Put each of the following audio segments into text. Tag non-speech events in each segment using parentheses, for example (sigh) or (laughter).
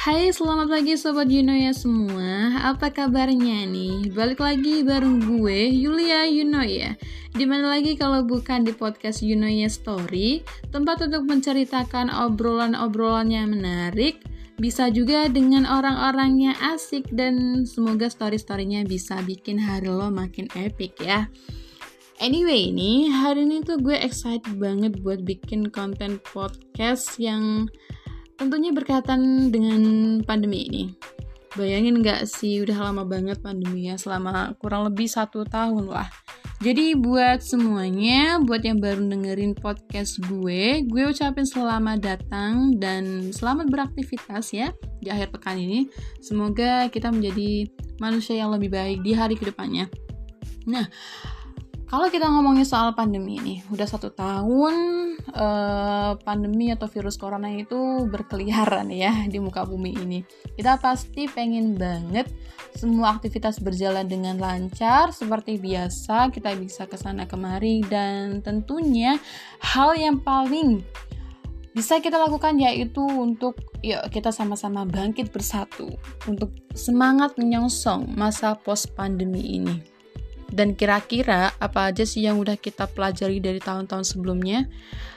Hai, selamat pagi Sobat Yuno ya semua. Apa kabarnya nih? Balik lagi bareng gue, Yulia Yuno ya. Di mana lagi kalau bukan di podcast Yuno ya Story? Tempat untuk menceritakan obrolan-obrolan yang menarik. Bisa juga dengan orang-orangnya asik Dan semoga story-storynya bisa bikin hari lo makin epic ya. Anyway nih, hari ini tuh gue excited banget buat bikin konten podcast yang tentunya berkaitan dengan pandemi ini. Bayangin gak sih, udah lama banget pandemi ya, selama kurang lebih satu tahun lah. Jadi buat semuanya, buat yang baru dengerin podcast gue, gue ucapin selamat datang dan selamat beraktivitas ya di akhir pekan ini. Semoga kita menjadi manusia yang lebih baik di hari ke depannya. Nah, kalau kita ngomongin soal pandemi ini, udah satu tahun uh, pandemi atau virus corona itu berkeliaran ya di muka bumi ini. Kita pasti pengen banget semua aktivitas berjalan dengan lancar seperti biasa, kita bisa ke sana kemari dan tentunya hal yang paling bisa kita lakukan yaitu untuk yuk kita sama-sama bangkit bersatu untuk semangat menyongsong masa post pandemi ini. Dan kira-kira apa aja sih yang udah kita pelajari dari tahun-tahun sebelumnya?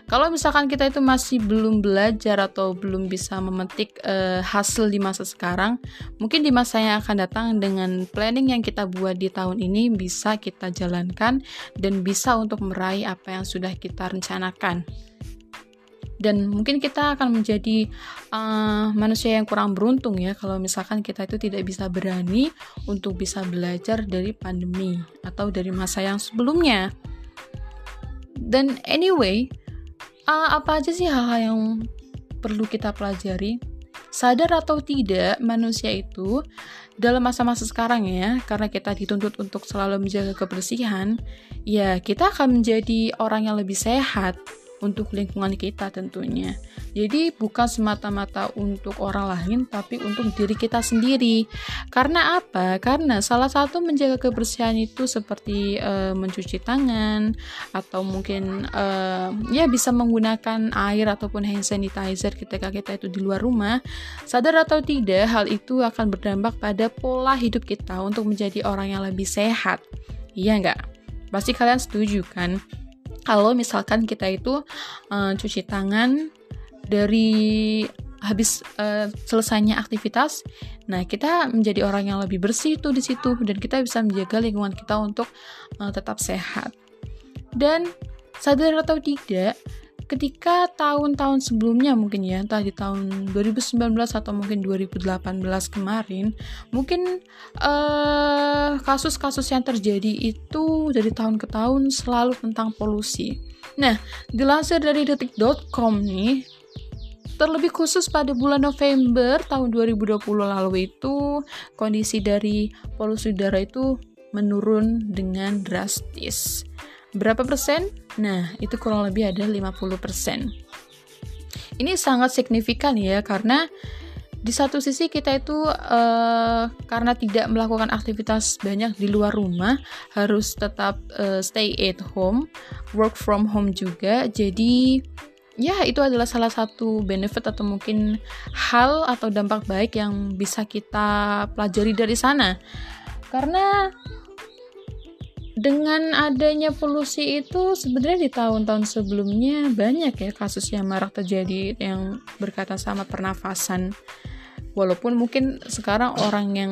Kalau misalkan kita itu masih belum belajar atau belum bisa memetik uh, hasil di masa sekarang, mungkin di masa yang akan datang dengan planning yang kita buat di tahun ini bisa kita jalankan dan bisa untuk meraih apa yang sudah kita rencanakan dan mungkin kita akan menjadi uh, manusia yang kurang beruntung ya kalau misalkan kita itu tidak bisa berani untuk bisa belajar dari pandemi atau dari masa yang sebelumnya. Dan anyway uh, apa aja sih hal-hal yang perlu kita pelajari? Sadar atau tidak manusia itu dalam masa-masa sekarang ya karena kita dituntut untuk selalu menjaga kebersihan ya kita akan menjadi orang yang lebih sehat untuk lingkungan kita tentunya. Jadi bukan semata-mata untuk orang lain tapi untuk diri kita sendiri. Karena apa? Karena salah satu menjaga kebersihan itu seperti uh, mencuci tangan atau mungkin uh, ya bisa menggunakan air ataupun hand sanitizer ketika kita itu di luar rumah. Sadar atau tidak, hal itu akan berdampak pada pola hidup kita untuk menjadi orang yang lebih sehat. Iya nggak? Pasti kalian setuju kan? Kalau misalkan kita itu uh, cuci tangan dari habis uh, selesainya aktivitas, nah kita menjadi orang yang lebih bersih tuh di situ dan kita bisa menjaga lingkungan kita untuk uh, tetap sehat. Dan sadar atau tidak, ketika tahun-tahun sebelumnya mungkin ya entah di tahun 2019 atau mungkin 2018 kemarin mungkin kasus eh, kasus-kasus yang terjadi itu dari tahun ke tahun selalu tentang polusi. Nah dilansir dari detik.com nih terlebih khusus pada bulan November tahun 2020 lalu itu kondisi dari polusi udara itu menurun dengan drastis Berapa persen? Nah, itu kurang lebih ada 50 persen. Ini sangat signifikan ya, karena di satu sisi kita itu uh, karena tidak melakukan aktivitas banyak di luar rumah, harus tetap uh, stay at home, work from home juga. Jadi ya itu adalah salah satu benefit atau mungkin hal atau dampak baik yang bisa kita pelajari dari sana. Karena dengan adanya polusi itu sebenarnya di tahun-tahun sebelumnya banyak ya kasus yang marak terjadi yang berkaitan sama pernafasan walaupun mungkin sekarang orang yang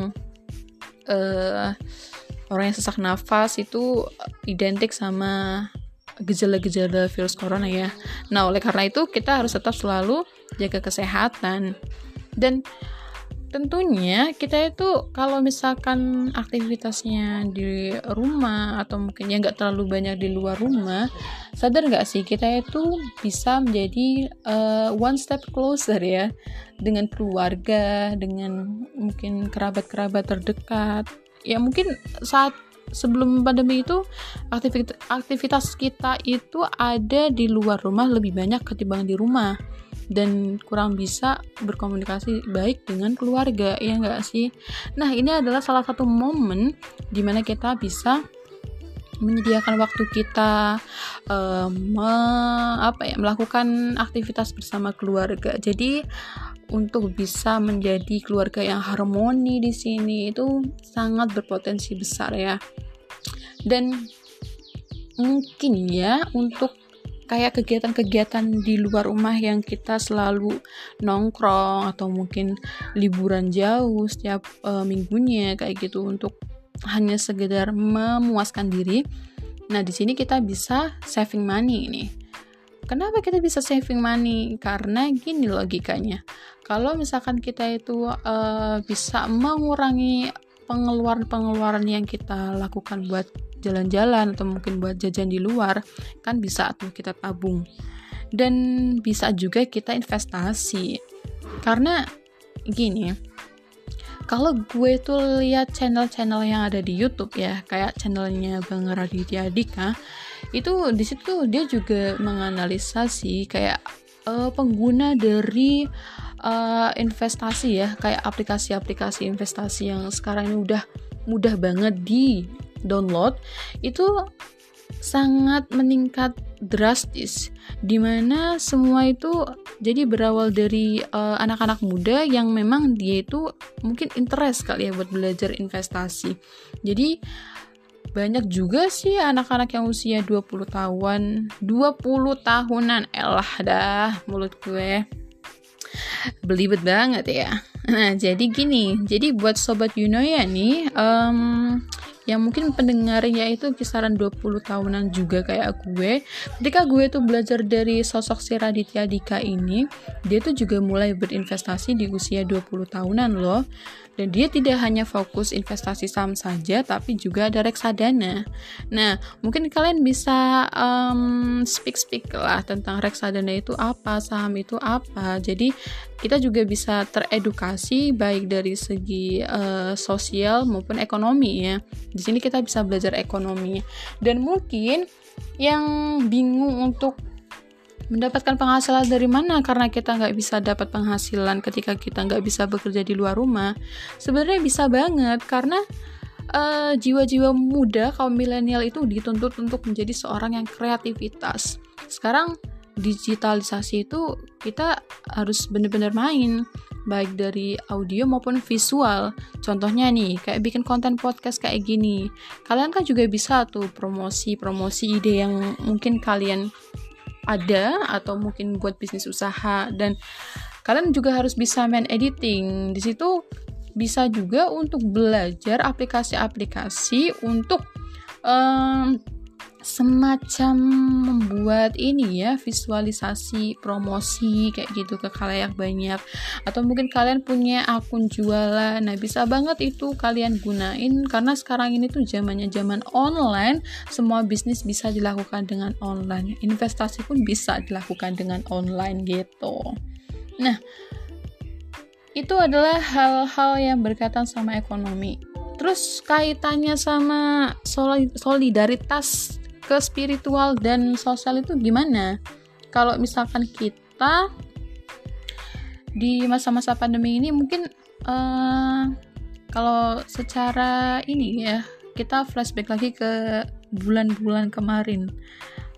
uh, orang yang sesak nafas itu identik sama gejala-gejala virus corona ya. Nah, oleh karena itu kita harus tetap selalu jaga kesehatan. Dan tentunya kita itu kalau misalkan aktivitasnya di rumah atau mungkin ya nggak terlalu banyak di luar rumah sadar nggak sih kita itu bisa menjadi uh, one step closer ya dengan keluarga dengan mungkin kerabat-kerabat terdekat. Ya mungkin saat sebelum pandemi itu aktivitas aktivitas kita itu ada di luar rumah lebih banyak ketimbang di rumah dan kurang bisa berkomunikasi baik dengan keluarga ya enggak sih nah ini adalah salah satu momen di mana kita bisa menyediakan waktu kita um, me, apa ya melakukan aktivitas bersama keluarga jadi untuk bisa menjadi keluarga yang harmoni di sini itu sangat berpotensi besar ya. Dan mungkin ya untuk kayak kegiatan-kegiatan di luar rumah yang kita selalu nongkrong atau mungkin liburan jauh setiap uh, minggunya kayak gitu untuk hanya sekedar memuaskan diri. Nah, di sini kita bisa saving money nih. Kenapa kita bisa saving money? Karena gini logikanya. Kalau misalkan kita itu uh, bisa mengurangi pengeluaran-pengeluaran yang kita lakukan buat jalan-jalan atau mungkin buat jajan di luar, kan bisa tuh kita tabung. Dan bisa juga kita investasi. Karena gini, kalau gue tuh lihat channel-channel yang ada di YouTube ya, kayak channelnya Bang Raditya Dika, itu di situ dia juga menganalisa sih kayak uh, pengguna dari uh, investasi ya kayak aplikasi-aplikasi investasi yang sekarang ini udah mudah banget di download itu sangat meningkat drastis di mana semua itu jadi berawal dari eh, anak-anak uh, muda yang memang dia itu mungkin interest kali ya buat belajar investasi. Jadi banyak juga sih anak-anak yang usia 20 tahun 20 tahunan. Elah dah mulut gue. Belibet banget ya. Nah jadi gini jadi buat sobat Yuno ya nih um, yang mungkin pendengarnya itu kisaran 20 tahunan juga kayak gue. Ketika gue tuh belajar dari sosok si Raditya Dika ini dia tuh juga mulai berinvestasi di usia 20 tahunan loh dan dia tidak hanya fokus investasi saham saja tapi juga ada reksadana. Nah mungkin kalian bisa um, speak speak lah tentang reksadana itu apa saham itu apa. Jadi kita juga bisa teredukasi baik dari segi uh, sosial maupun ekonomi ya. Di sini kita bisa belajar ekonomi. Dan mungkin yang bingung untuk mendapatkan penghasilan dari mana karena kita nggak bisa dapat penghasilan ketika kita nggak bisa bekerja di luar rumah sebenarnya bisa banget karena uh, jiwa-jiwa muda kaum milenial itu dituntut untuk menjadi seorang yang kreativitas sekarang digitalisasi itu kita harus benar-benar main baik dari audio maupun visual. Contohnya nih, kayak bikin konten podcast kayak gini. Kalian kan juga bisa tuh promosi-promosi ide yang mungkin kalian ada atau mungkin buat bisnis usaha dan kalian juga harus bisa main editing. Di situ bisa juga untuk belajar aplikasi-aplikasi untuk um, semacam membuat ini ya visualisasi promosi kayak gitu ke kalian banyak. Atau mungkin kalian punya akun jualan. Nah bisa banget itu kalian gunain karena sekarang ini tuh zamannya zaman online. Semua bisnis bisa dilakukan dengan online. Investasi pun bisa dilakukan dengan online gitu. Nah itu adalah hal-hal yang berkaitan sama ekonomi. Terus kaitannya sama solidaritas ke spiritual dan sosial itu gimana? Kalau misalkan kita di masa-masa pandemi ini mungkin uh, kalau secara ini ya kita flashback lagi ke bulan-bulan kemarin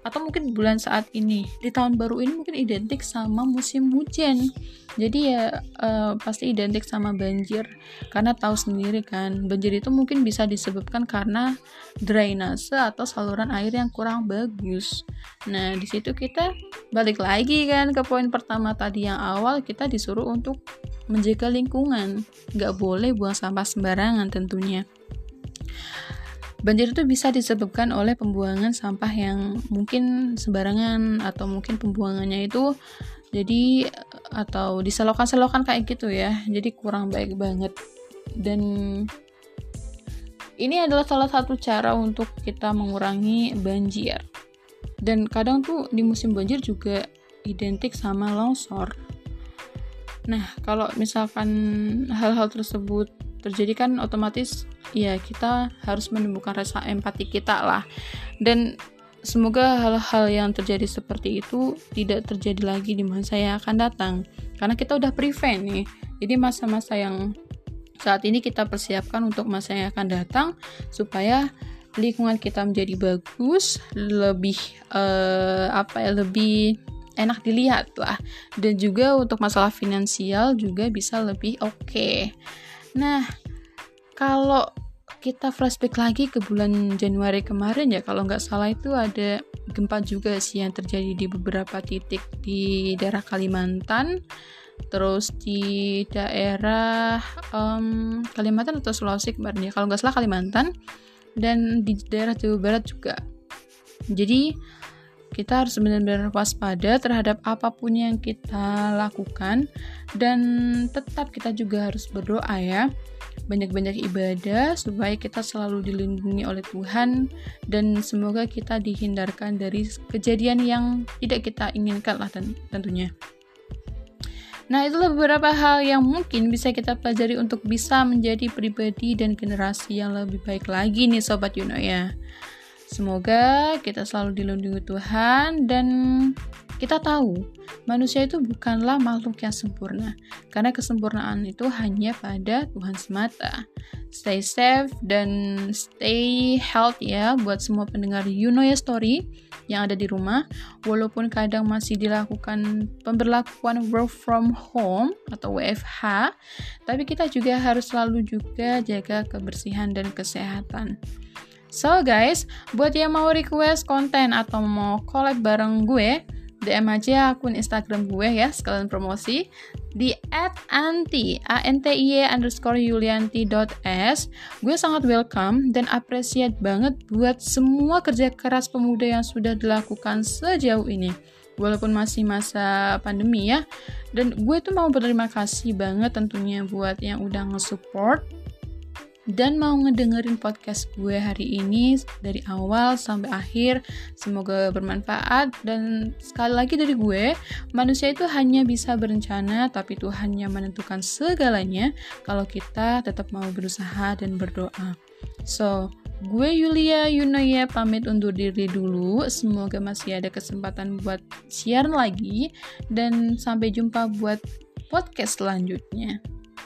atau mungkin bulan saat ini. Di tahun baru ini mungkin identik sama musim hujan. Jadi ya uh, pasti identik sama banjir. Karena tahu sendiri kan banjir itu mungkin bisa disebabkan karena drainase atau saluran air yang kurang bagus. Nah di situ kita balik lagi kan ke poin pertama tadi yang awal kita disuruh untuk menjaga lingkungan. Nggak boleh buang sampah sembarangan tentunya Banjir itu bisa disebabkan oleh pembuangan sampah yang mungkin sembarangan atau mungkin pembuangannya itu jadi atau diselokan-selokan kayak gitu ya. Jadi kurang baik banget. Dan ini adalah salah satu cara untuk kita mengurangi banjir. Dan kadang tuh di musim banjir juga identik sama longsor. Nah, kalau misalkan hal-hal tersebut terjadi kan otomatis ya kita harus menemukan rasa empati kita lah. Dan semoga hal-hal yang terjadi seperti itu tidak terjadi lagi di masa yang akan datang. Karena kita udah prevent nih. Jadi masa-masa yang saat ini kita persiapkan untuk masa yang akan datang supaya lingkungan kita menjadi bagus lebih uh, apa ya lebih enak dilihat lah. Dan juga untuk masalah finansial juga bisa lebih oke. okay. Nah kalau kita flashback lagi ke bulan Januari kemarin ya kalau nggak salah itu ada gempa juga sih yang terjadi di beberapa titik di daerah Kalimantan. Terus di daerah um, Kalimantan atau Sulawesi kemarin ya kalau nggak salah Kalimantan. Dan di daerah Jawa Barat juga. Jadi kita harus benar-benar waspada terhadap apa pun yang kita lakukan dan tetap kita juga harus berdoa ya banyak-banyak ibadah supaya kita selalu dilindungi oleh Tuhan dan semoga kita dihindarkan dari kejadian yang tidak kita inginkan lah tentunya. Nah, itulah beberapa hal yang mungkin bisa kita pelajari untuk bisa menjadi pribadi dan generasi yang lebih baik lagi nih Sobat Yuno ya. Semoga kita selalu dilindungi Tuhan dan kita tahu manusia itu bukanlah makhluk yang sempurna, karena kesempurnaan itu hanya pada Tuhan semata. Stay safe dan stay healthy ya buat semua pendengar You Know Ya Story yang ada di rumah. Walaupun kadang masih dilakukan pemberlakuan work from home atau WFH, tapi kita juga harus selalu juga jaga kebersihan dan kesehatan. So guys, buat yang mau request konten atau mau collab bareng gue, DM aja akun Instagram gue ya, sekalian promosi. Di @anti a n t i e underscore yulianti s. Gue sangat welcome dan appreciate banget buat semua kerja keras pemuda yang sudah dilakukan sejauh ini. Walaupun masih masa pandemi ya. Dan gue tuh mau berterima kasih banget tentunya buat yang udah nge-support dan mau ngedengerin podcast gue hari ini dari awal sampai akhir. Semoga bermanfaat dan sekali lagi dari gue, manusia itu hanya bisa berencana tapi Tuhan yang menentukan segalanya kalau kita tetap mau berusaha dan berdoa. So, gue Yulia Yunoya pamit undur diri dulu. Semoga masih ada kesempatan buat siaran lagi dan sampai jumpa buat podcast selanjutnya.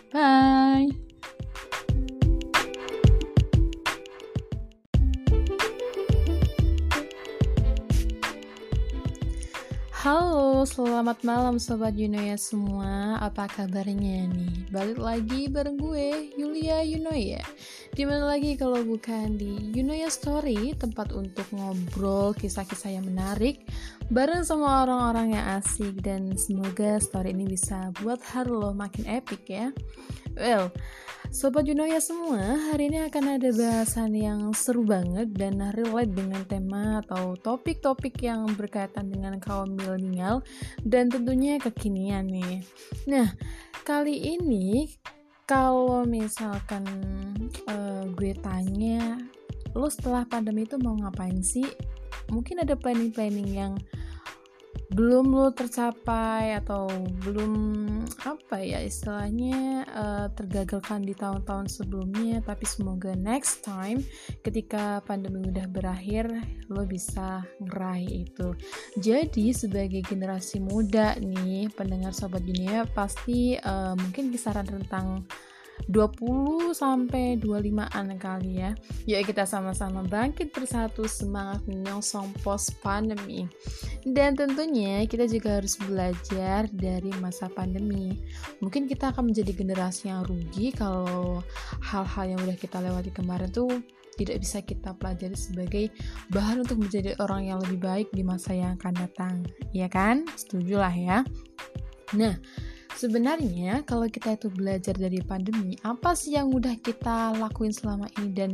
Bye. Halo, selamat malam Sobat Yunoya semua. Apa kabarnya nih? Balik lagi bareng gue, Yulia Yunoya. Di mana lagi kalau bukan di Yunoya Story Tempat untuk ngobrol kisah-kisah yang menarik Bareng sama orang-orang yang asik. Dan semoga story ini bisa buat hari lo makin epic ya. Well, Sobat Junoya semua, hari ini akan ada bahasan yang seru banget dan relate dengan tema atau topik-topik yang berkaitan dengan kaum milenial dan tentunya kekinian nih. Nah, kali ini kalau misalkan uh, gue tanya, lo setelah pandemi itu mau ngapain sih? Mungkin ada planning-planning yang belum lo tercapai atau belum apa ya istilahnya uh, tergagalkan di tahun-tahun sebelumnya tapi semoga next time ketika pandemi udah berakhir lo bisa ngeraih itu. Jadi sebagai generasi muda nih pendengar sobat dunia pasti uh, mungkin kisaran tentang 20 sampai 25-an kali ya. Yuk kita sama-sama bangkit bersatu semangat menyongsong post pandemi. Dan tentunya kita juga harus belajar dari masa pandemi. Mungkin kita akan menjadi generasi yang rugi kalau hal-hal yang udah kita lewati kemarin tuh tidak bisa kita pelajari sebagai bahan untuk menjadi orang yang lebih baik di masa yang akan datang. Ya kan? Setuju lah ya. Nah, Sebenarnya kalau kita itu belajar dari pandemi, apa sih yang udah kita lakuin selama ini dan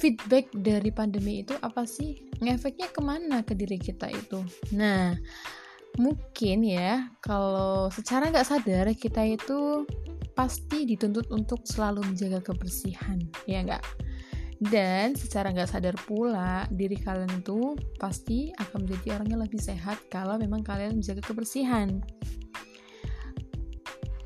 feedback dari pandemi itu apa sih? Ngefeknya ke mana ke diri kita itu? Nah, mungkin ya kalau secara nggak sadar kita itu pasti dituntut untuk selalu menjaga kebersihan, ya nggak? Dan secara nggak sadar pula, diri kalian itu pasti akan menjadi orang yang lebih sehat kalau memang kalian menjaga kebersihan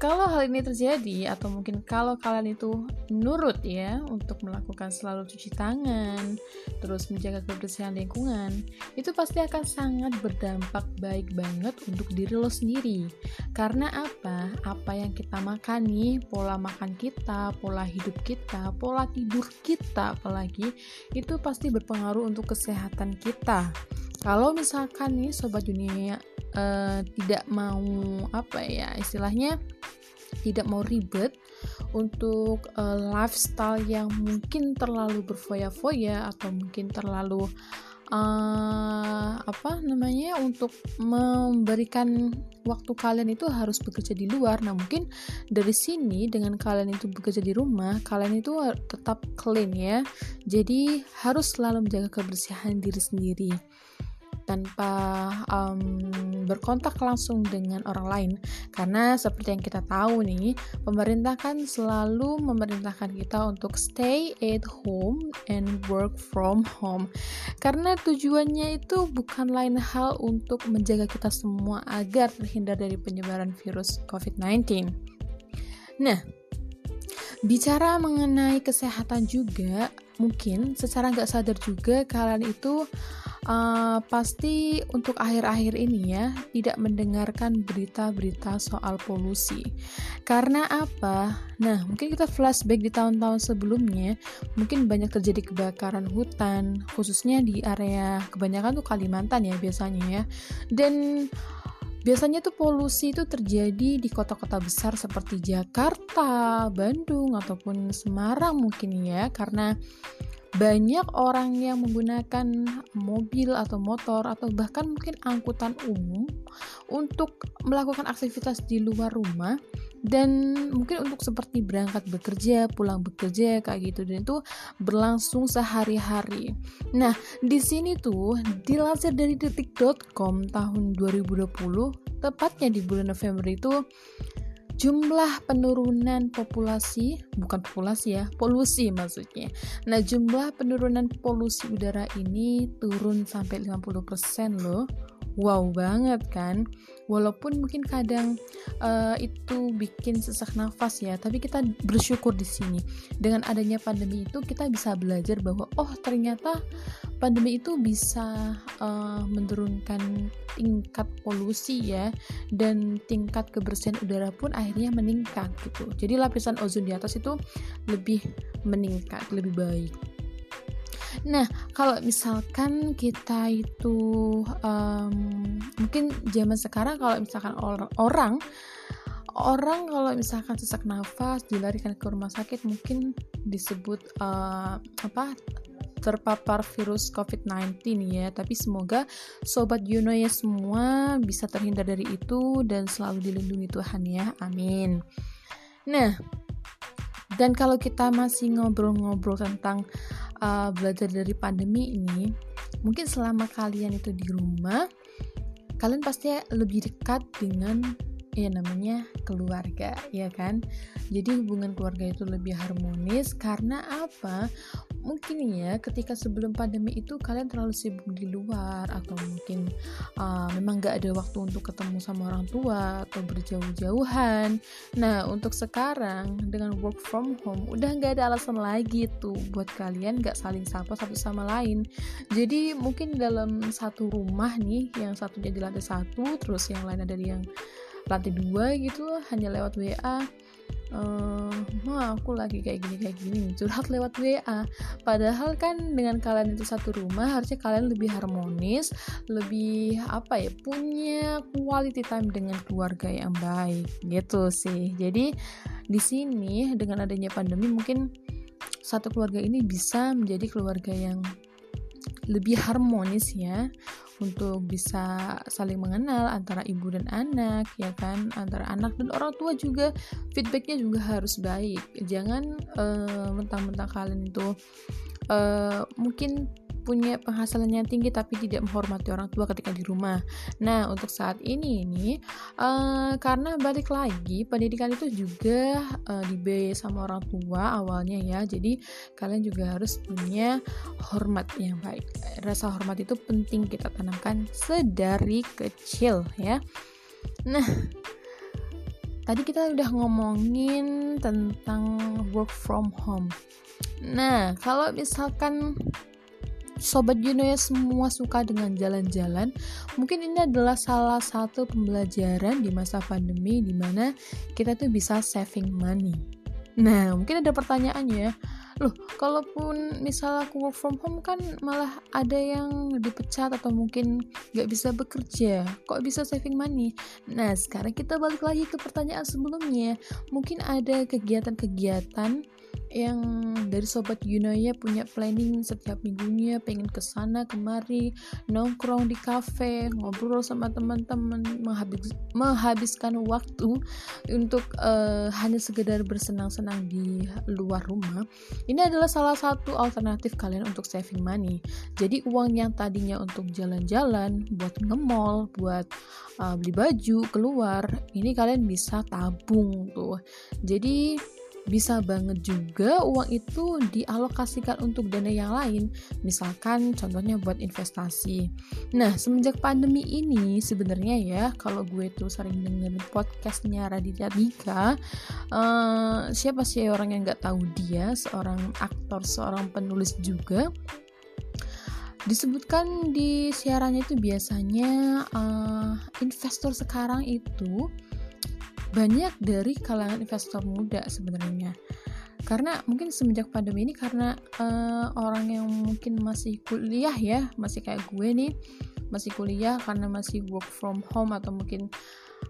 kalau hal ini terjadi atau mungkin kalau kalian itu nurut ya untuk melakukan selalu cuci tangan, terus menjaga kebersihan lingkungan, itu pasti akan sangat berdampak baik banget untuk diri lo sendiri. Karena apa? Apa yang kita makan nih, pola makan kita, pola hidup kita, pola tidur kita apalagi itu pasti berpengaruh untuk kesehatan kita. Kalau misalkan nih sobat dunia uh, tidak mau apa ya istilahnya tidak mau ribet untuk uh, lifestyle yang mungkin terlalu berfoya-foya atau mungkin terlalu uh, apa namanya untuk memberikan waktu kalian itu harus bekerja di luar. Nah, mungkin dari sini dengan kalian itu bekerja di rumah, kalian itu tetap clean ya. Jadi harus selalu menjaga kebersihan diri sendiri tanpa um, berkontak langsung dengan orang lain. Karena seperti yang kita tahu nih pemerintah kan selalu memerintahkan kita untuk stay at home and work from home. Karena tujuannya itu bukan lain hal untuk menjaga kita semua agar terhindar dari penyebaran virus COVID-19 nah bicara mengenai kesehatan juga mungkin secara nggak sadar juga kalian itu uh, pasti untuk akhir-akhir ini ya tidak mendengarkan berita-berita soal polusi. Karena apa? Nah, mungkin kita flashback di tahun-tahun sebelumnya, mungkin banyak terjadi kebakaran hutan, khususnya di area kebanyakan tuh Kalimantan ya biasanya ya. Dan Biasanya tuh polusi itu terjadi di kota-kota besar seperti Jakarta, Bandung, ataupun Semarang mungkin ya, karena banyak orang yang menggunakan mobil atau motor atau bahkan mungkin angkutan umum untuk melakukan aktivitas di luar rumah dan mungkin untuk seperti berangkat bekerja, pulang bekerja kayak gitu dan itu berlangsung sehari-hari. Nah, di sini tuh dilansir dari detik.com tahun 2020, tepatnya di bulan November itu jumlah penurunan populasi bukan populasi ya polusi maksudnya. Nah jumlah penurunan polusi udara ini turun sampai 50% loh. Wow banget kan? Walaupun mungkin kadang uh, itu bikin sesak nafas ya tapi kita bersyukur di sini. Dengan adanya pandemi itu kita bisa belajar bahwa oh ternyata pandemi itu bisa uh, menurunkan tingkat polusi ya dan tingkat kebersihan udara pun akhirnya meningkat gitu. Jadi lapisan ozon di atas itu lebih meningkat lebih baik. Nah, kalau misalkan kita itu um, mungkin zaman sekarang kalau misalkan or orang orang kalau misalkan sesak nafas dilarikan ke rumah sakit mungkin disebut uh, apa terpapar virus COVID-19 ya. Tapi semoga sobat Yuno ya semua bisa terhindar dari itu dan selalu dilindungi Tuhan ya. Amin. Nah, dan kalau kita masih ngobrol-ngobrol tentang uh, belajar dari pandemi ini, mungkin selama kalian itu di rumah, kalian pasti lebih dekat dengan ya namanya keluarga ya kan? Jadi hubungan keluarga itu lebih harmonis karena apa? Mungkin ya ketika sebelum pandemi itu kalian terlalu sibuk di luar atau mungkin uh, memang gak ada waktu untuk ketemu sama orang tua atau berjauh-jauhan. Nah untuk sekarang dengan work from home udah gak ada alasan lagi tuh buat kalian gak saling sapa satu sama lain. Jadi mungkin dalam satu rumah nih yang satunya di lantai satu terus yang lain ada yang lantai dua gitu hanya lewat WA uh, wah aku lagi kayak gini kayak gini curhat lewat WA padahal kan dengan kalian itu satu rumah harusnya kalian lebih harmonis lebih apa ya punya quality time dengan keluarga yang baik gitu sih. Jadi di sini dengan adanya pandemi mungkin satu keluarga ini bisa menjadi keluarga yang lebih harmonis ya untuk bisa saling mengenal antara ibu dan anak ya kan? Antara anak dan orang tua juga feedbacknya juga harus baik. Jangan uh, mentang-mentang kalian itu uh, mungkin punya penghasilan yang tinggi tapi tidak menghormati orang tua ketika di rumah. Nah, untuk saat ini ini uh, karena balik lagi pendidikan itu juga uh, dibiayai sama orang tua awalnya ya. Jadi kalian juga harus punya hormat yang baik. Rasa hormat itu penting kita tanamkan sedari kecil ya. Nah, tadi kita udah ngomongin tentang work from home. Nah, kalau misalkan Sobat Juno ya semua suka dengan jalan-jalan, mungkin ini adalah salah satu pembelajaran di masa pandemi di mana kita tuh bisa saving money. Nah, mungkin ada pertanyaannya, loh kalaupun misal aku work from home kan malah ada yang dipecat atau mungkin nggak bisa bekerja. Kok bisa saving money? Nah sekarang kita balik lagi ke pertanyaan sebelumnya. Mungkin ada kegiatan-kegiatan yang dari sobat Yunoya punya planning setiap minggunya pengen ke sana kemari nongkrong di kafe ngobrol sama teman-teman menghabis, menghabiskan waktu untuk uh, hanya sekedar bersenang-senang di luar rumah. Ini adalah salah satu alternatif kalian untuk saving money. Jadi uang yang tadinya untuk jalan-jalan buat nge-mall buat uh, beli baju keluar ini kalian bisa tabung tuh. Jadi bisa banget juga uang itu dialokasikan untuk dana yang lain misalkan contohnya buat investasi. Nah semenjak pandemi ini sebenarnya ya kalau gue tuh sering dengerin podcastnya Raditya Dika uh, siapa sih orang yang nggak tahu dia? Seorang aktor seorang penulis juga. Disebutkan di siarannya itu biasanya uh, investor sekarang itu banyak dari kalangan investor muda sebenarnya. Karena mungkin semenjak pandemi ini karena uh, orang yang mungkin masih kuliah ya masih kayak gue nih masih kuliah karena masih work from home atau mungkin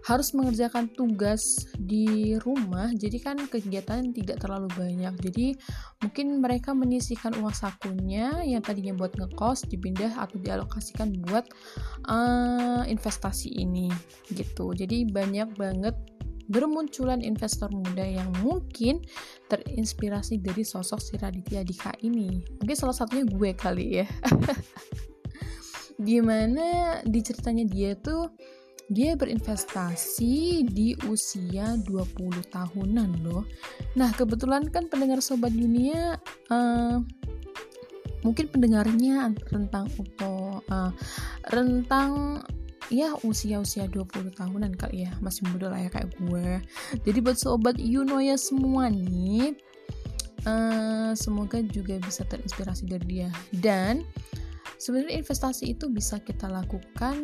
harus mengerjakan tugas di rumah jadi kan kegiatan tidak terlalu banyak. Jadi mungkin mereka menyisihkan uang sakunya yang tadinya buat ngekos dipindah atau dialokasikan buat uh, investasi ini gitu. Jadi banyak banget bermunculan investor muda yang mungkin terinspirasi dari sosok si Raditya Dika ini. Mungkin salah satunya gue kali ya. (laughs) Gimana di ceritanya dia tuh dia berinvestasi di usia 20 tahunan loh. Nah, kebetulan kan pendengar Sobat Dunia uh, mungkin pendengarnya rentang uto uh, rentang ya usia-usia 20 tahunan kali ya masih muda lah ya kayak gue jadi buat sobat Yuno ya semua nih uh, semoga juga bisa terinspirasi dari dia dan sebenarnya investasi itu bisa kita lakukan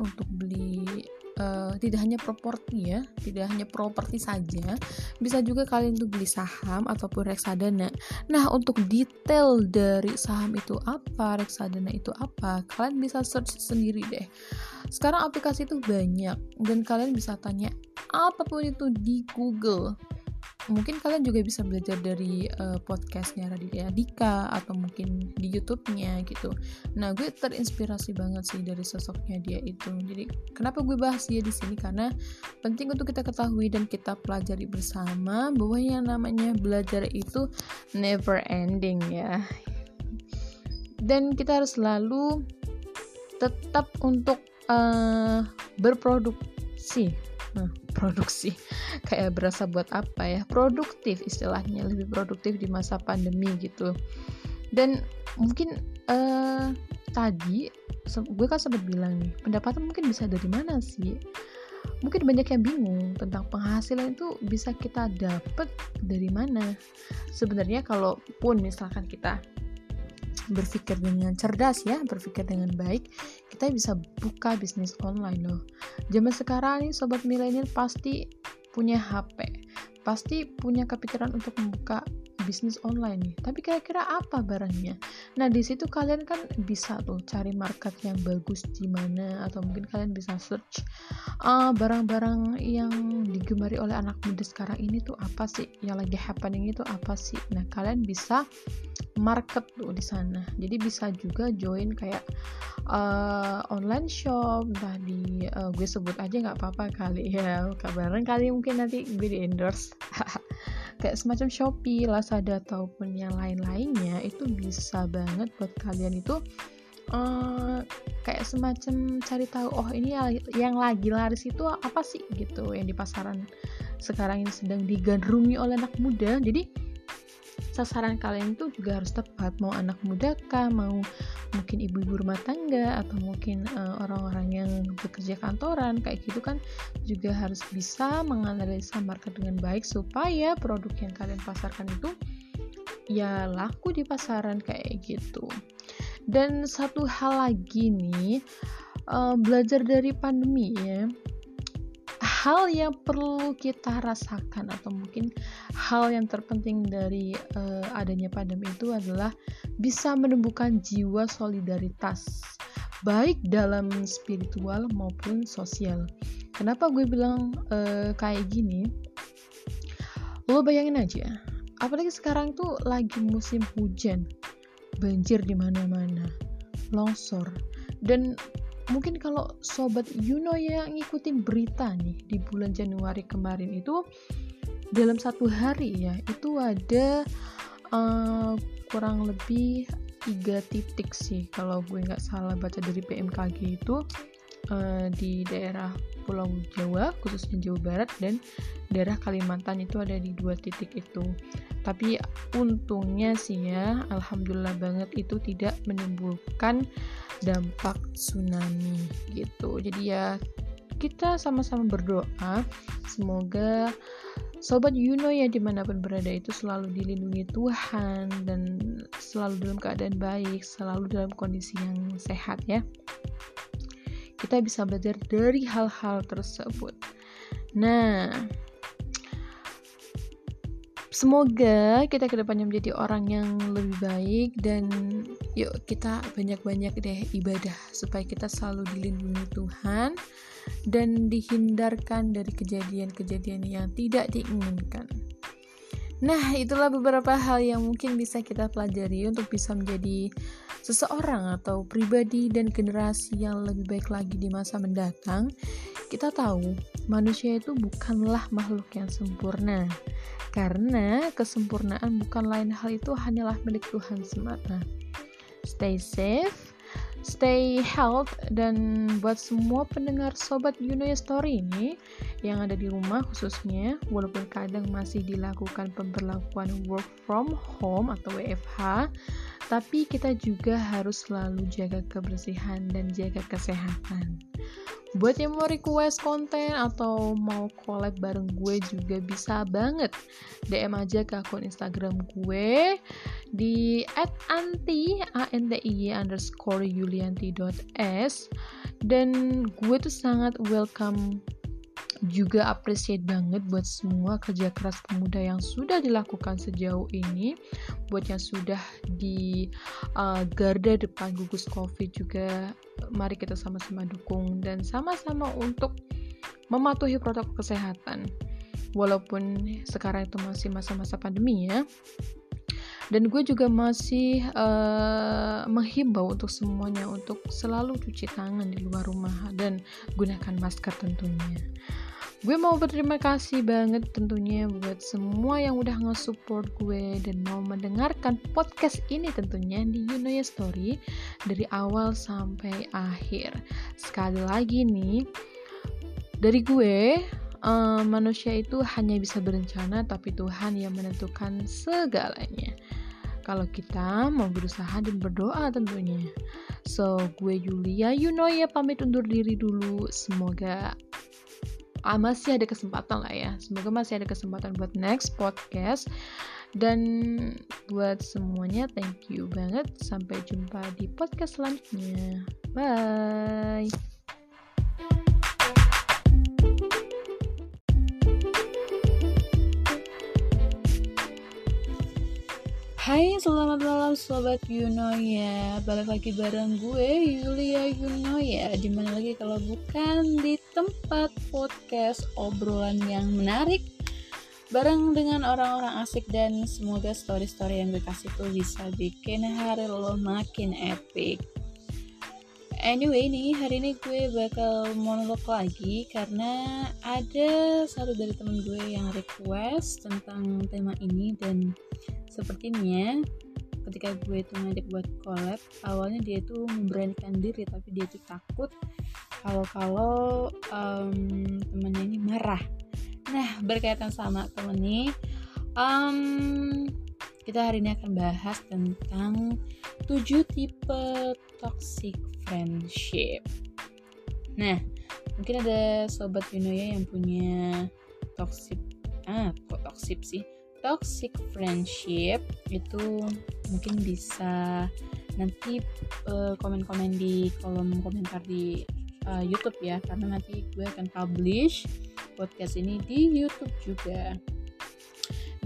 untuk beli uh, tidak hanya properti ya, tidak hanya properti saja, bisa juga kalian tuh beli saham ataupun reksadana. Nah, untuk detail dari saham itu apa, reksadana itu apa, kalian bisa search sendiri deh. Sekarang aplikasi itu banyak dan kalian bisa tanya apa pun itu di Google mungkin kalian juga bisa belajar dari uh, podcastnya Raditya Dika atau mungkin di YouTube-nya gitu. Nah, gue terinspirasi banget sih dari sosoknya dia itu. Jadi, kenapa gue bahas dia di sini? Karena penting untuk kita ketahui dan kita pelajari bersama bahwa yang namanya belajar itu never ending ya. Dan kita harus selalu tetap untuk uh, berproduksi. Nah, produksi. (laughs) Kayak berasa buat apa ya? Produktif istilahnya lebih produktif di masa pandemi gitu. Dan mungkin uh, tadi gue kan sempat bilang nih pendapatan mungkin bisa dari mana sih? Mungkin banyak yang bingung tentang penghasilan itu bisa kita dapat dari mana? Sebenarnya kalaupun misalkan kita berpikir dengan cerdas ya, berpikir dengan baik, kita bisa buka bisnis online loh. Zaman sekarang nih sobat milenial pasti punya HP, pasti punya kepikiran untuk membuka bisnis online nih. Tapi kira-kira apa barangnya? Nah, di situ kalian kan bisa tuh cari market yang bagus di mana atau mungkin kalian bisa search barang barang-barang yang digemari oleh anak muda sekarang ini tuh apa sih? Yang lagi happening itu apa sih? Nah, kalian bisa market tuh di sana. Jadi bisa juga join kayak uh, online shop, entah di uh, gue sebut aja nggak apa-apa kali ya. Kabaran kali mungkin nanti gue di endorse. (laughs) kayak semacam Shopee, Lazada ataupun yang lain-lainnya itu bisa banget buat kalian itu uh, kayak semacam cari tahu oh ini yang lagi laris itu apa sih? gitu yang di pasaran sekarang ini sedang digandrungi oleh anak muda. Jadi sasaran kalian itu juga harus tepat. Mau anak muda kah? Mau mungkin ibu-ibu rumah tangga? Atau mungkin eh, orang-orang yang bekerja kantoran? Kayak gitu kan juga harus bisa menganalisa market dengan baik supaya produk yang kalian pasarkan itu ya laku di pasaran kayak gitu. Dan satu hal lagi nih uh, belajar dari pandemi ya hal yang perlu kita rasakan atau mungkin hal yang terpenting dari uh, adanya pandemi itu adalah bisa menumbuhkan jiwa solidaritas baik dalam spiritual maupun sosial. Kenapa gue bilang uh, kayak gini? Lo bayangin aja, apalagi sekarang tuh lagi musim hujan, banjir di mana-mana, longsor, dan mungkin kalau sobat Yuno yang ngikutin berita nih di bulan Januari kemarin itu dalam satu hari ya itu ada uh, kurang lebih tiga titik sih kalau gue nggak salah baca dari BMKG itu uh, di daerah Pulau Jawa khususnya Jawa Barat dan daerah Kalimantan itu ada di dua titik itu. Tapi untungnya sih ya alhamdulillah banget itu tidak menimbulkan dampak tsunami gitu. Jadi ya kita sama-sama berdoa semoga sobat Yuno ya di mana pun berada itu selalu dilindungi Tuhan dan selalu dalam keadaan baik selalu dalam kondisi yang sehat ya kita bisa belajar dari hal-hal tersebut nah Semoga kita ke depannya menjadi orang yang lebih baik dan yuk kita banyak-banyak deh ibadah supaya kita selalu dilindungi Tuhan dan dihindarkan dari kejadian-kejadian yang tidak diinginkan. Nah, itulah beberapa hal yang mungkin bisa kita pelajari untuk bisa menjadi seseorang atau pribadi dan generasi yang lebih baik lagi di masa mendatang. Kita tahu, manusia itu bukanlah makhluk yang sempurna karena kesempurnaan bukan lain hal itu hanyalah milik Tuhan semata. Stay safe, stay health, dan buat semua pendengar sobat Yunoya Story ini yang ada di rumah khususnya, walaupun kadang masih dilakukan pemberlakuan work from home atau WFH, tapi kita juga harus selalu jaga kebersihan dan jaga kesehatan. Buat yang mau request konten atau mau collab bareng gue juga bisa banget. DM aja ke akun Instagram gue di @anti a underscore yulianti.s dan gue tuh sangat welcome juga appreciate banget buat semua kerja keras pemuda yang sudah dilakukan sejauh ini buat yang sudah di uh, garda depan gugus covid juga. Mari kita sama-sama dukung dan sama-sama untuk mematuhi protokol kesehatan. Walaupun sekarang itu masih masa-masa pandemi ya dan gue juga masih uh, menghimbau untuk semuanya untuk selalu cuci tangan di luar rumah dan gunakan masker tentunya gue mau berterima kasih banget tentunya buat semua yang udah nge-support gue dan mau mendengarkan podcast ini tentunya di Yunoya Story dari awal sampai akhir. Sekali lagi nih, dari gue, uh, manusia itu hanya bisa berencana tapi Tuhan yang menentukan segalanya. Kalau kita mau berusaha dan berdoa tentunya. So, gue Yulia. Yunoya pamit undur diri dulu. Semoga ah, masih ada kesempatan lah ya. Semoga masih ada kesempatan buat next podcast. Dan buat semuanya thank you banget. Sampai jumpa di podcast selanjutnya. Bye Hai, selamat malam sobat Yuno ya. Balik lagi bareng gue Yulia Yuno ya. Di mana lagi kalau bukan di tempat podcast obrolan yang menarik bareng dengan orang-orang asik dan semoga story-story yang gue tuh bisa bikin hari lo makin epic. Anyway nih hari ini gue bakal monolog lagi karena ada satu dari temen gue yang request tentang tema ini dan sepertinya ketika gue itu ngajak buat collab awalnya dia itu memberanikan diri tapi dia itu takut kalau kalau um, temennya ini marah. Nah berkaitan sama temen ini um, kita hari ini akan bahas tentang 7 tipe toxic friendship. Nah mungkin ada sobat Yunoya yang punya toxic ah kok toxic sih? Toxic friendship itu mungkin bisa nanti eh, komen-komen di kolom komentar di uh, YouTube ya. Karena nanti gue akan publish podcast ini di YouTube juga.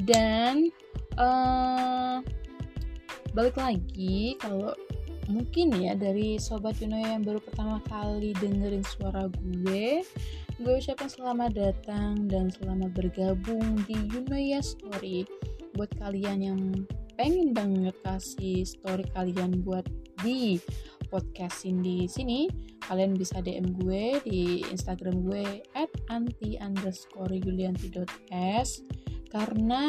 Dan uh, balik lagi kalau mungkin ya dari sobat Yuno yang baru pertama kali dengerin suara gue gue ucapkan selamat datang dan selamat bergabung di Yunoya Story. Buat kalian yang pengen banget kasih story kalian buat di podcastin di sini kalian bisa DM gue di Instagram gue at anti underscore karena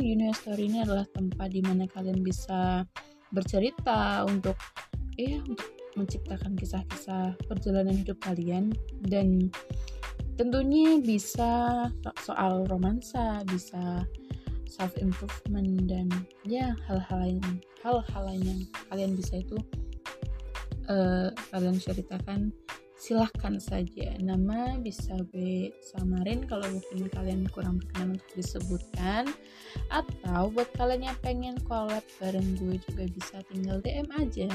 Yunoya Story ini adalah tempat di mana kalian bisa bercerita untuk ya untuk menciptakan kisah-kisah perjalanan hidup kalian. Dan tentunya bisa soal romansa bisa self improvement dan ya hal-hal lain hal-hal lain yang kalian bisa itu uh, kalian ceritakan silahkan saja. Nama bisa gue samarin kalau mungkin kalian kurang berkenan untuk disebutkan. Atau buat kalian yang pengen collab bareng gue juga bisa tinggal DM aja.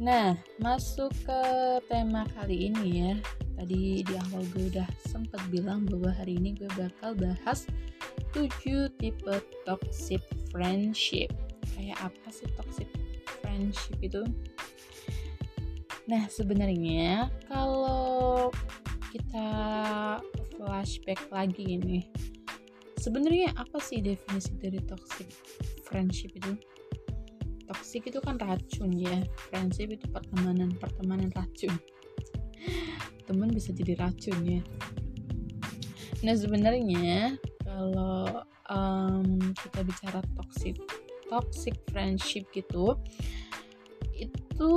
Nah masuk ke tema kali ini ya. Tadi di awal gue udah sempet bilang bahwa hari ini gue bakal bahas 7 tipe toxic friendship. Kayak apa sih toxic friendship itu Nah, sebenarnya kalau kita flashback lagi ini, sebenarnya apa sih definisi dari toxic friendship itu? Toxic itu kan racun ya, friendship itu pertemanan, pertemanan racun. Temen bisa jadi racun ya. Nah, sebenarnya kalau um, kita bicara toxic toxic friendship gitu itu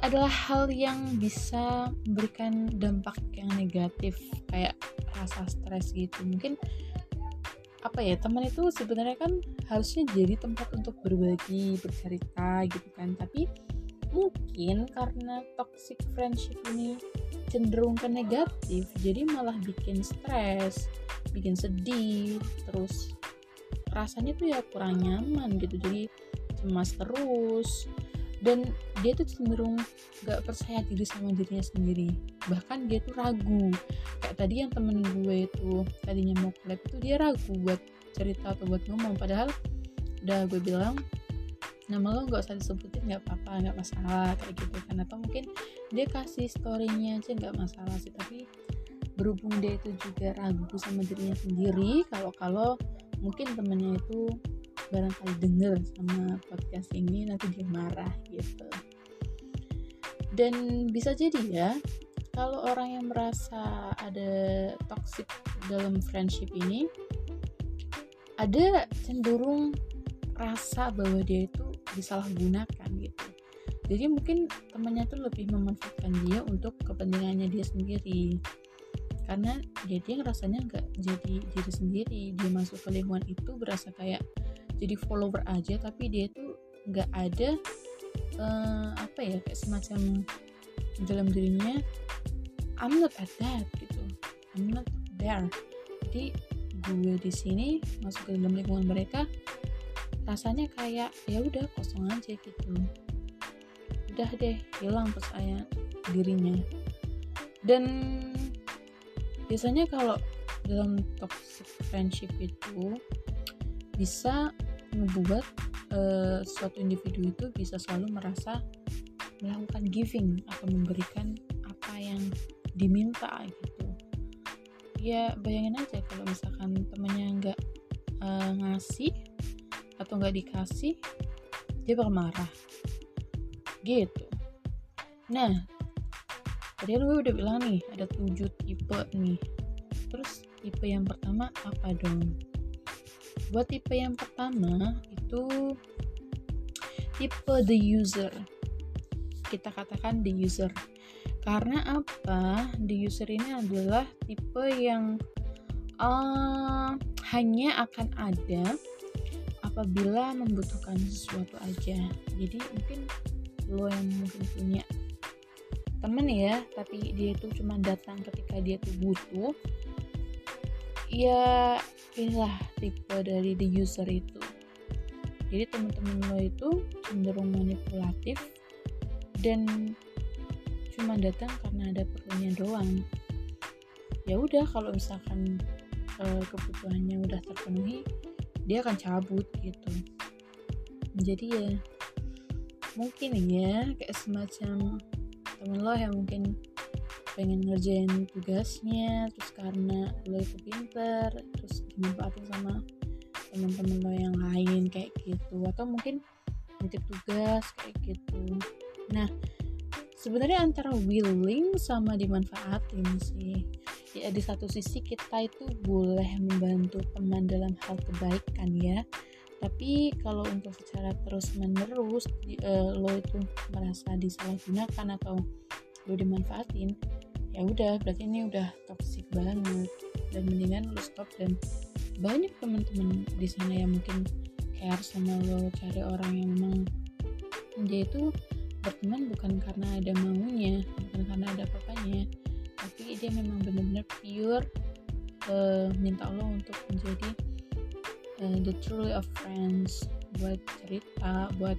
adalah hal yang bisa memberikan dampak yang negatif kayak rasa stres gitu. Mungkin apa ya teman itu sebenarnya kan harusnya jadi tempat untuk berbagi bercerita gitu kan. Tapi mungkin karena toxic friendship ini cenderung ke negatif jadi malah bikin stres bikin sedih terus rasanya tuh ya kurang nyaman gitu. Jadi cemas terus dan dia tuh cenderung gak percaya diri sama dirinya sendiri. Bahkan dia tuh ragu. Kayak tadi yang temen gue itu tadinya mau collab itu dia ragu buat cerita atau buat ngomong. Padahal udah gue bilang nama lo gak usah disebutin nggak apa-apa nggak masalah kayak gitu kan. Atau mungkin dia kasih storynya aja nggak masalah sih. Tapi berhubung dia itu juga ragu sama dirinya sendiri kalau kalau mungkin temennya itu barangkali denger sama podcast ini nanti dia marah gitu. Dan bisa jadi ya kalau orang yang merasa ada toxic dalam friendship ini ada cenderung rasa bahwa dia itu disalahgunakan gitu. Jadi mungkin temannya tuh lebih memanfaatkan dia untuk kepentingannya dia sendiri. Karena dia dia rasanya nggak jadi diri sendiri. Dia masuk ke lingkungan itu berasa kayak jadi follower aja tapi dia tuh nggak ada uh, apa ya kayak semacam dalam dirinya I'm not at that gitu. I'm not there. Jadi gue di sini masuk ke dalam lingkungan mereka rasanya kayak ya udah kosong aja gitu. Udah deh hilang percaya dirinya. Dan biasanya kalau dalam toxic friendship itu bisa membuat uh, suatu individu itu bisa selalu merasa melakukan giving atau memberikan apa yang diminta gitu. Ya bayangin aja kalau misalkan temennya nggak uh, ngasih atau nggak dikasih dia bakal marah. Gitu. Nah tadi gue udah bilang nih ada tujuh tipe nih. Terus tipe yang pertama apa dong buat tipe yang pertama itu tipe the user. Kita katakan the user. Karena apa? The user ini adalah tipe yang uh, hanya akan ada apabila membutuhkan sesuatu aja. Jadi mungkin lo yang mungkin punya temen ya tapi dia itu cuma datang ketika dia tuh butuh ya inilah tipe dari the user itu. Jadi teman-teman lo itu cenderung manipulatif dan cuma datang karena ada perlunya doang. Ya udah kalau misalkan uh, kebutuhannya udah terpenuhi dia akan cabut gitu. Jadi ya mungkin ya kayak semacam temen lo yang mungkin pengen ngerjain tugasnya terus karena lo itu pinter terus dimanfaatin sama teman-teman lo yang lain kayak gitu. Atau mungkin nitip tugas kayak gitu. Nah sebenarnya antara willing sama dimanfaatin sih. Ya di satu sisi kita itu boleh membantu teman dalam hal kebaikan ya. Tapi kalau untuk secara terus menerus uh, lo itu merasa disalahgunakan atau lo dimanfaatin ya udah berarti ini udah toxic banget dan mendingan lo stop dan banyak teman-teman di sana yang mungkin care sama lo cari orang yang memang dia itu berteman bukan karena ada maunya bukan karena ada papanya tapi dia memang benar-benar pure uh, minta lo untuk menjadi uh, the truly of friends buat cerita buat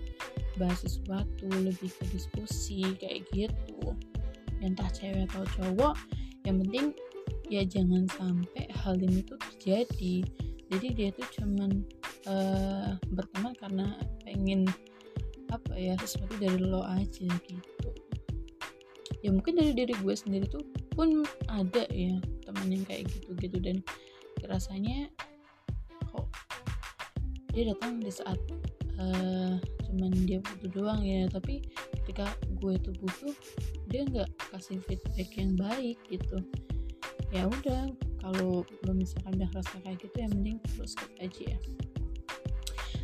bahas sesuatu lebih ke diskusi kayak gitu entah cewek atau cowok yang penting ya jangan sampai hal ini tuh terjadi. Jadi dia tuh cuman uh, berteman karena pengen apa ya sesuatu dari lo aja gitu. Ya mungkin dari diri gue sendiri tuh pun ada ya teman yang kayak gitu gitu dan rasanya kok dia datang di saat uh, cuman dia butuh doang ya. Tapi ketika gue tuh butuh dia nggak kasih feedback yang baik gitu. Ya udah kalau belum misalkan udah rasa kayak gitu yang mending terus skip aja ya.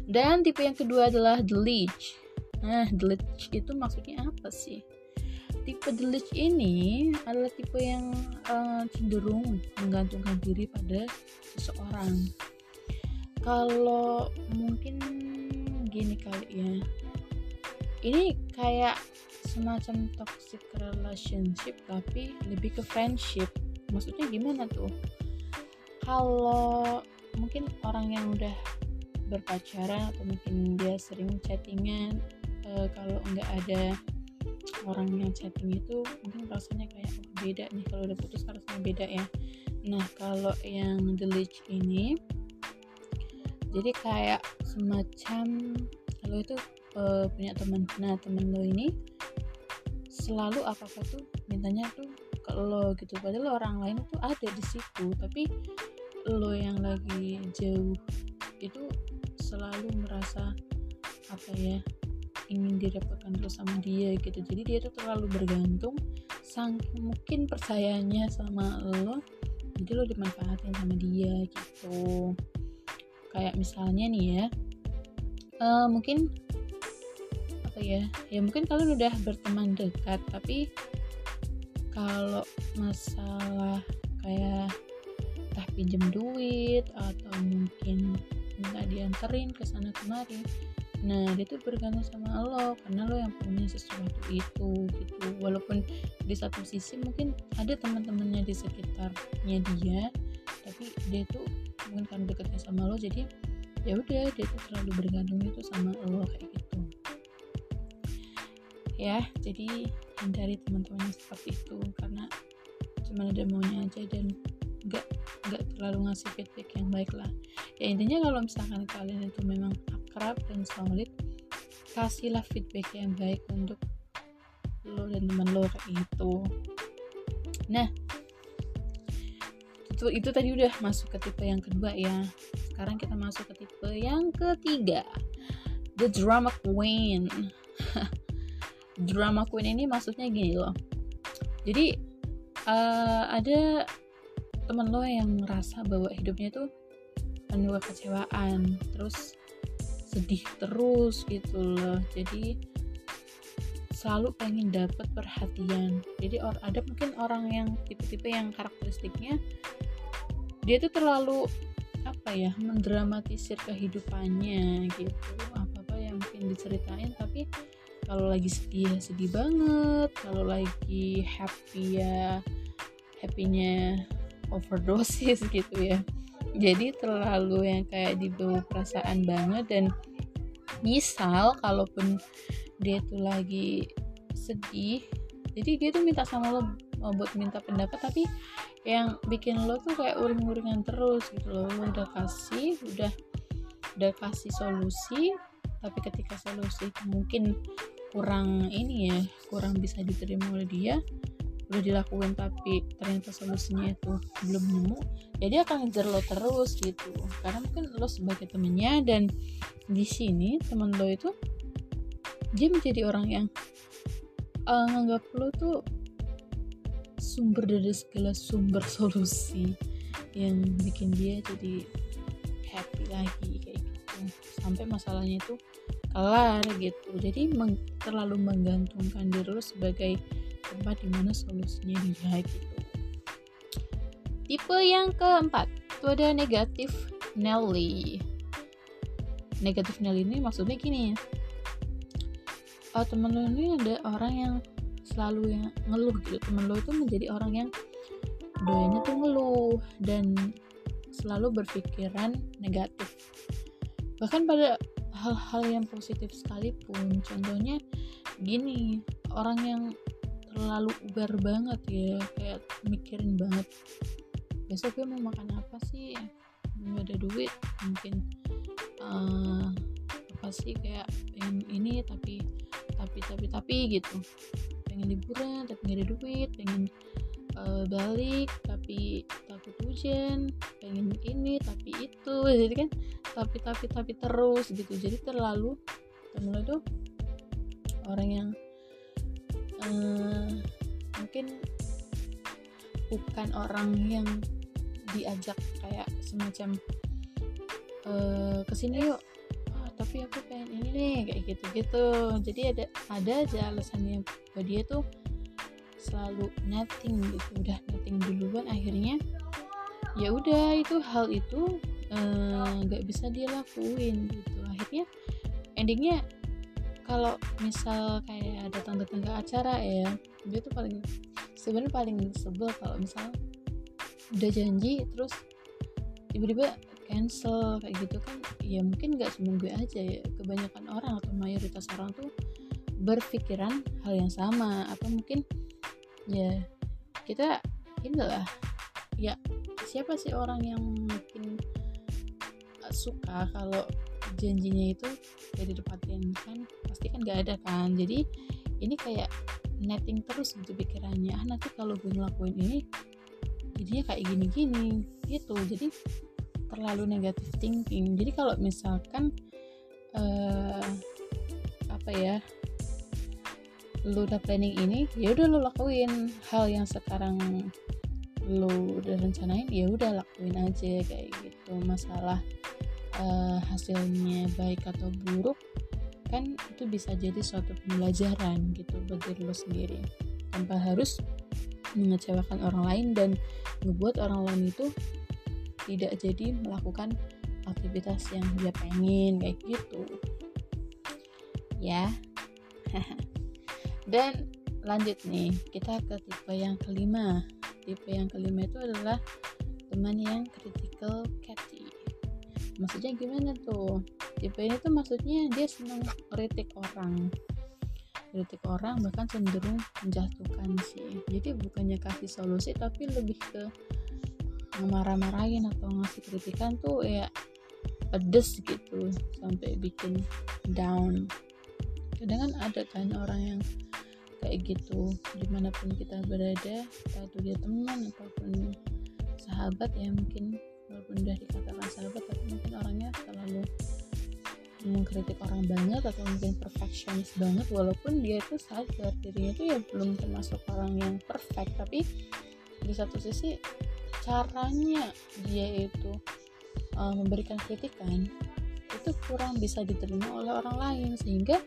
Dan tipe yang kedua adalah the leech nah the leech itu maksudnya apa sih? Tipe the leech ini adalah tipe yang uh, cenderung menggantungkan diri pada seseorang. Kalau mungkin gini kali ya. Ini kayak semacam toxic relationship tapi lebih ke friendship. Maksudnya gimana tuh? Kalau mungkin orang yang udah berpacaran atau mungkin dia sering chattingan uh, kalau nggak ada orang yang chatting itu mungkin rasanya kayak oh, beda nih. Kalau udah putus rasanya beda ya. Nah kalau yang delete ini jadi kayak semacam lo itu uh, punya teman. Nah temen lo ini selalu apa apa tuh mintanya tuh ke lo gitu. Padahal orang lain tuh ada di situ tapi lo yang lagi jauh itu selalu merasa apa ya ingin direpotkan terus sama dia gitu. Jadi dia tuh terlalu bergantung sang mungkin percayanya sama lo jadi lo dimanfaatin sama dia gitu. Kayak misalnya nih ya uh, mungkin apa ya? Ya mungkin kalian udah berteman dekat tapi kalau masalah kayak entah pinjem duit atau mungkin minta dianterin ke sana kemari nah dia tuh bergantung sama lo karena lo yang punya sesuatu itu gitu. Walaupun di satu sisi mungkin ada teman-temannya di sekitarnya dia tapi dia tuh mungkin karena dekatnya sama lo jadi ya udah dia tuh terlalu bergantung itu sama lo kayak gitu ya jadi hindari teman-teman seperti itu karena cuma ada maunya aja dan nggak nggak terlalu ngasih feedback yang baik lah. Ya intinya kalau misalkan kalian itu memang akrab dan solid kasihlah feedback yang baik untuk lo dan teman lo kayak gitu. Nah itu itu tadi udah masuk ke tipe yang kedua ya. Sekarang kita masuk ke tipe yang ketiga. The drama queen (laughs) drama queen ini maksudnya gini loh. Jadi uh, ada temen lo yang ngerasa bahwa hidupnya tuh penuh kekecewaan terus sedih terus gitu loh. Jadi selalu pengen dapet perhatian. Jadi or, ada mungkin orang yang tipe-tipe yang karakteristiknya dia tuh terlalu apa ya mendramatisir kehidupannya gitu. Apa apa yang mungkin diceritain tapi kalau lagi sedih ya sedih banget. Kalau lagi happy ya happynya overdosis (laughs) gitu ya. Jadi terlalu yang kayak dibawa perasaan banget dan misal kalaupun dia tuh lagi sedih jadi dia tuh minta sama lo oh, buat minta pendapat tapi yang bikin lo tuh kayak uring-uringan terus gitu lo udah kasih udah udah kasih solusi tapi ketika solusi mungkin kurang ini ya kurang bisa diterima oleh dia udah dilakukan tapi ternyata solusinya itu belum nemu ya dia akan ngejar lo terus gitu. Karena mungkin lo sebagai temennya dan di sini temen lo itu dia menjadi orang yang uh, nganggap lo tuh sumber dari segala sumber (laughs) solusi yang bikin dia jadi happy lagi kayak gitu. Sampai masalahnya itu kelar gitu. Jadi meng terlalu menggantungkan diri lo sebagai tempat di mana solusinya dia gitu. Tipe yang keempat itu ada negatif Nelly. Negatif Nelly ini maksudnya gini. Oh, temen lo ini ada orang yang selalu yang ngeluh gitu. Temen lo itu menjadi orang yang doanya tuh ngeluh dan selalu berpikiran negatif. Bahkan pada hal-hal yang positif sekalipun. Contohnya gini orang yang terlalu ubar banget ya kayak mikirin banget besok gue mau makan apa sih? Nggak ada duit mungkin uh, apa sih kayak pengen ini tapi tapi tapi tapi gitu. Pengen liburan tapi nggak ada duit pengen uh, balik tapi takut hujan pengen ini tapi itu. Jadi kan tapi tapi tapi terus gitu. Jadi terlalu temen itu orang yang uh, mungkin bukan orang yang diajak kayak semacam uh, ke sini yuk. Oh, tapi aku pengen ini nih kayak gitu gitu jadi ada ada aja alasannya bahwa dia tuh selalu netting gitu. Udah netting duluan akhirnya ya udah itu hal itu eh, nggak uh, bisa dia lakuin gitu. Akhirnya endingnya kalau misal kayak datang datang ke acara ya dia tuh paling sebenarnya paling sebel kalau misal udah janji terus tiba-tiba cancel kayak gitu kan ya mungkin nggak cuma gue aja ya kebanyakan orang atau mayoritas orang tuh berpikiran hal yang sama. Atau mungkin ya kita inilah ya siapa sih orang yang mungkin suka kalau janjinya itu gak didapatin kan pasti kan gak ada kan. Jadi ini kayak netting terus gitu pikirannya. Ah nanti kalau gue ngelakuin ini jadinya kayak gini-gini gitu. Jadi terlalu negatif thinking. Jadi kalau misalkan uh, apa ya lu udah planning ini ya udah lu lakuin hal yang sekarang lu udah rencanain ya udah lakuin aja kayak gitu. Masalah uh, hasilnya baik atau buruk kan itu bisa jadi suatu pembelajaran gitu diri lo sendiri. Tanpa harus mengecewakan orang lain dan ngebuat orang lain itu tidak jadi melakukan aktivitas yang dia pengen kayak gitu. Ya. (laughs) Dan lanjut nih kita ke tipe yang kelima tipe yang kelima itu adalah teman yang critical catty maksudnya gimana tuh? Tipe ini tuh maksudnya dia senang kritik orang. Kritik orang bahkan cenderung menjatuhkan sih. Jadi bukannya kasih solusi tapi lebih ke marah-marahin atau ngasih kritikan tuh ya pedes gitu sampai bikin down. Kadang kan ada kan orang yang kayak gitu. Di mana pun kita berada atau dia teman ataupun sahabat ya mungkin walaupun udah dikatakan sahabat tapi mungkin orangnya terlalu mengkritik orang banget atau mungkin perfectionist banget walaupun dia itu sadar dirinya itu ya belum termasuk orang yang perfect. Tapi di satu sisi caranya dia itu uh, memberikan kritikan itu kurang bisa diterima oleh orang lain. Sehingga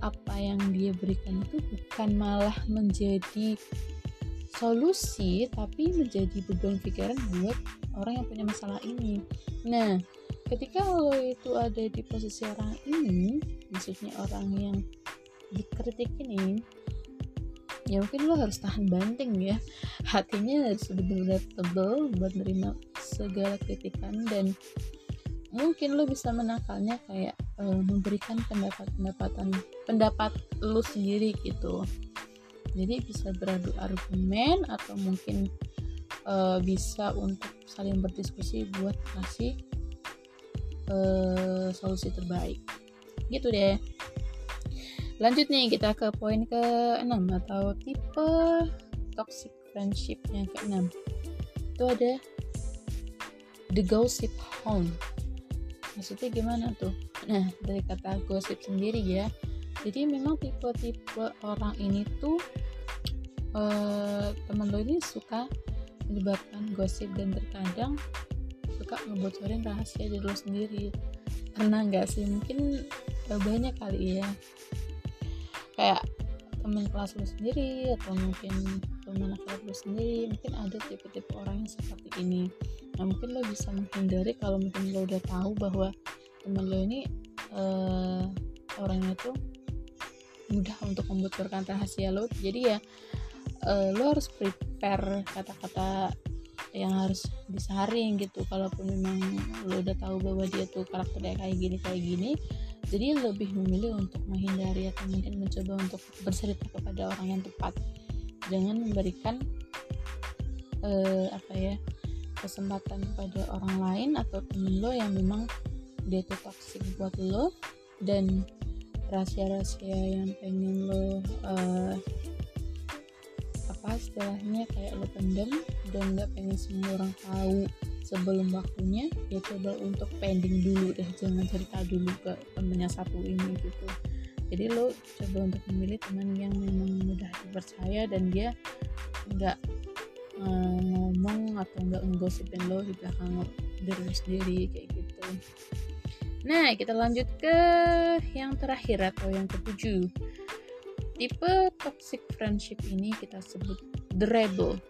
apa yang dia berikan itu bukan malah menjadi solusi tapi menjadi beban pikiran buat orang yang punya masalah ini. Nah ketika lo itu ada di posisi orang ini maksudnya orang yang dikritik ini ya mungkin lo harus tahan banting ya. Hatinya harus benar-benar tebel buat menerima segala kritikan dan mungkin lo bisa menakalnya kayak uh, memberikan pendapat pendapatan pendapat lo sendiri gitu. Jadi bisa beradu argumen atau mungkin uh, bisa untuk saling berdiskusi buat kasih uh, solusi terbaik. Gitu deh. Lanjut nih kita ke poin ke 6 atau tipe toxic friendship yang ke 6 itu ada the gossip hound maksudnya gimana tuh? Nah dari kata gosip sendiri ya. Jadi memang tipe-tipe orang ini tuh uh, teman lo ini suka menyebabkan gosip dan terkadang suka ngebocorin rahasia diri lo sendiri. Pernah nggak sih? Mungkin uh, banyak kali ya. Kayak teman kelas lo sendiri atau mungkin teman kelas lo sendiri. Mungkin ada tipe-tipe orang yang seperti ini nah mungkin lo bisa menghindari kalau mungkin lo udah tahu bahwa teman lo ini uh, orangnya tuh mudah untuk membocorkan rahasia lo. Jadi ya uh, lo harus prepare kata-kata yang harus disaring gitu. Kalaupun memang lo udah tahu bahwa dia tuh karakternya kayak gini kayak gini jadi lebih memilih untuk menghindari atau mungkin mencoba untuk bercerita kepada orang yang tepat. Jangan memberikan uh, apa ya kesempatan kepada orang lain atau temen lo yang memang dia tuh toxic buat lo dan rahasia-rahasia yang pengen lo uh, apa istilahnya kayak lo pendem dan nggak pengen semua orang tahu sebelum waktunya ya coba untuk pending dulu deh jangan cerita dulu ke temennya satu ini gitu. Jadi lo coba untuk memilih teman yang memang mudah dipercaya dan dia nggak uh, ngomong atau nggak nggosipin lo di belakang diri sendiri kayak gitu Nah, kita lanjut ke yang terakhir atau yang ketujuh. Tipe toxic friendship ini kita sebut the rebel.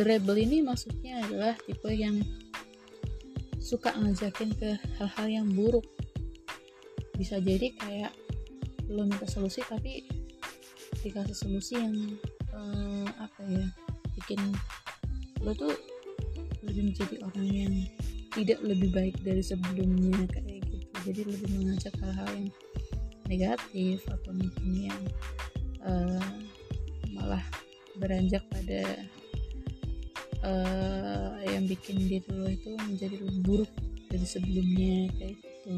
The rebel ini maksudnya adalah tipe yang suka ngajakin ke hal-hal yang buruk. Bisa jadi kayak lo minta solusi tapi dikasih solusi yang eh, apa ya bikin lo tuh lebih menjadi orang yang tidak lebih baik dari sebelumnya kayak gitu. Jadi lebih mengajak hal-hal yang negatif atau mungkin yang uh, malah beranjak pada uh, yang bikin diri lo itu menjadi lebih buruk dari sebelumnya kayak gitu.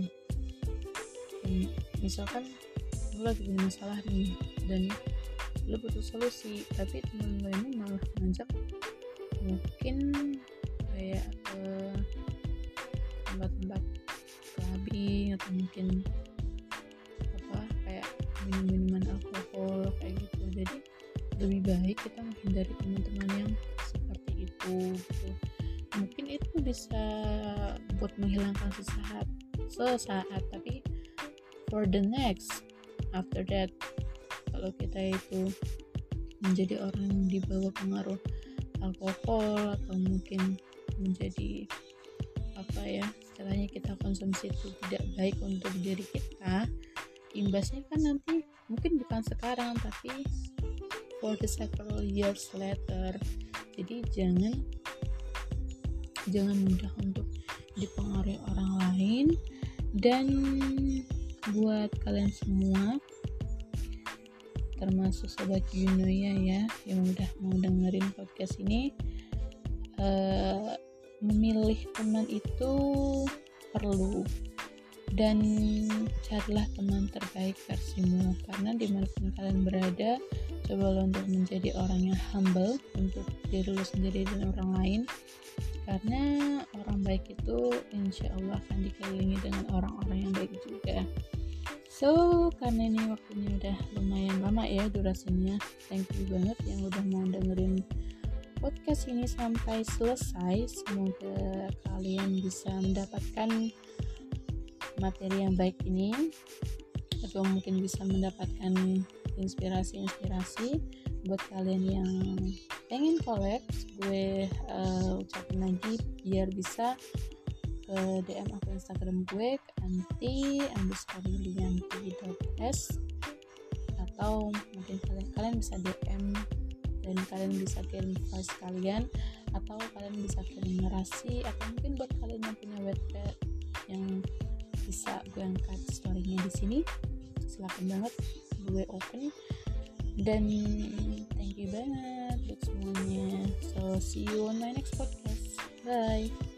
Dan misalkan lo lagi punya masalah nih dan lo butuh solusi tapi temen lo ini malah mengajak mungkin kayak uh, tempat-tempat clubbing atau mungkin apa kayak minum-minuman alkohol kayak gitu. Jadi lebih baik kita menghindari teman-teman yang seperti itu gitu. Mungkin itu bisa buat menghilangkan sesaat sesaat tapi for the next after that kalau kita itu menjadi orang yang dibawa pengaruh alkohol atau mungkin menjadi apa ya istilahnya kita konsumsi itu tidak baik untuk diri kita imbasnya kan nanti mungkin bukan sekarang tapi for the several years later. Jadi jangan jangan mudah untuk dipengaruhi orang lain. Dan buat kalian semua termasuk sobat Yunoya ya yang udah mau dengerin podcast ini. Uh, memilih teman itu perlu dan carilah teman terbaik versimu. Karena di mana pun kalian berada coba untuk menjadi orang yang humble untuk diri lo sendiri dan orang lain. Karena orang baik itu insya Allah akan dikelilingi dengan orang-orang yang baik juga so karena ini waktunya udah lumayan lama ya durasinya thank you banget yang udah mau dengerin podcast ini sampai selesai. Semoga kalian bisa mendapatkan materi yang baik ini atau mungkin bisa mendapatkan inspirasi-inspirasi buat kalian yang pengen collab gue uh, ucapin lagi biar bisa ke DM aku Instagram gue ke anti underscore s. Atau mungkin kalian kalian bisa DM dan kalian bisa kirim voice kalian. Atau kalian bisa kirim narasi atau mungkin buat kalian yang punya webpad yang bisa gue angkat storynya di sini. Silakan banget gue open. Dan thank you banget buat semuanya. So see you on my next podcast. Bye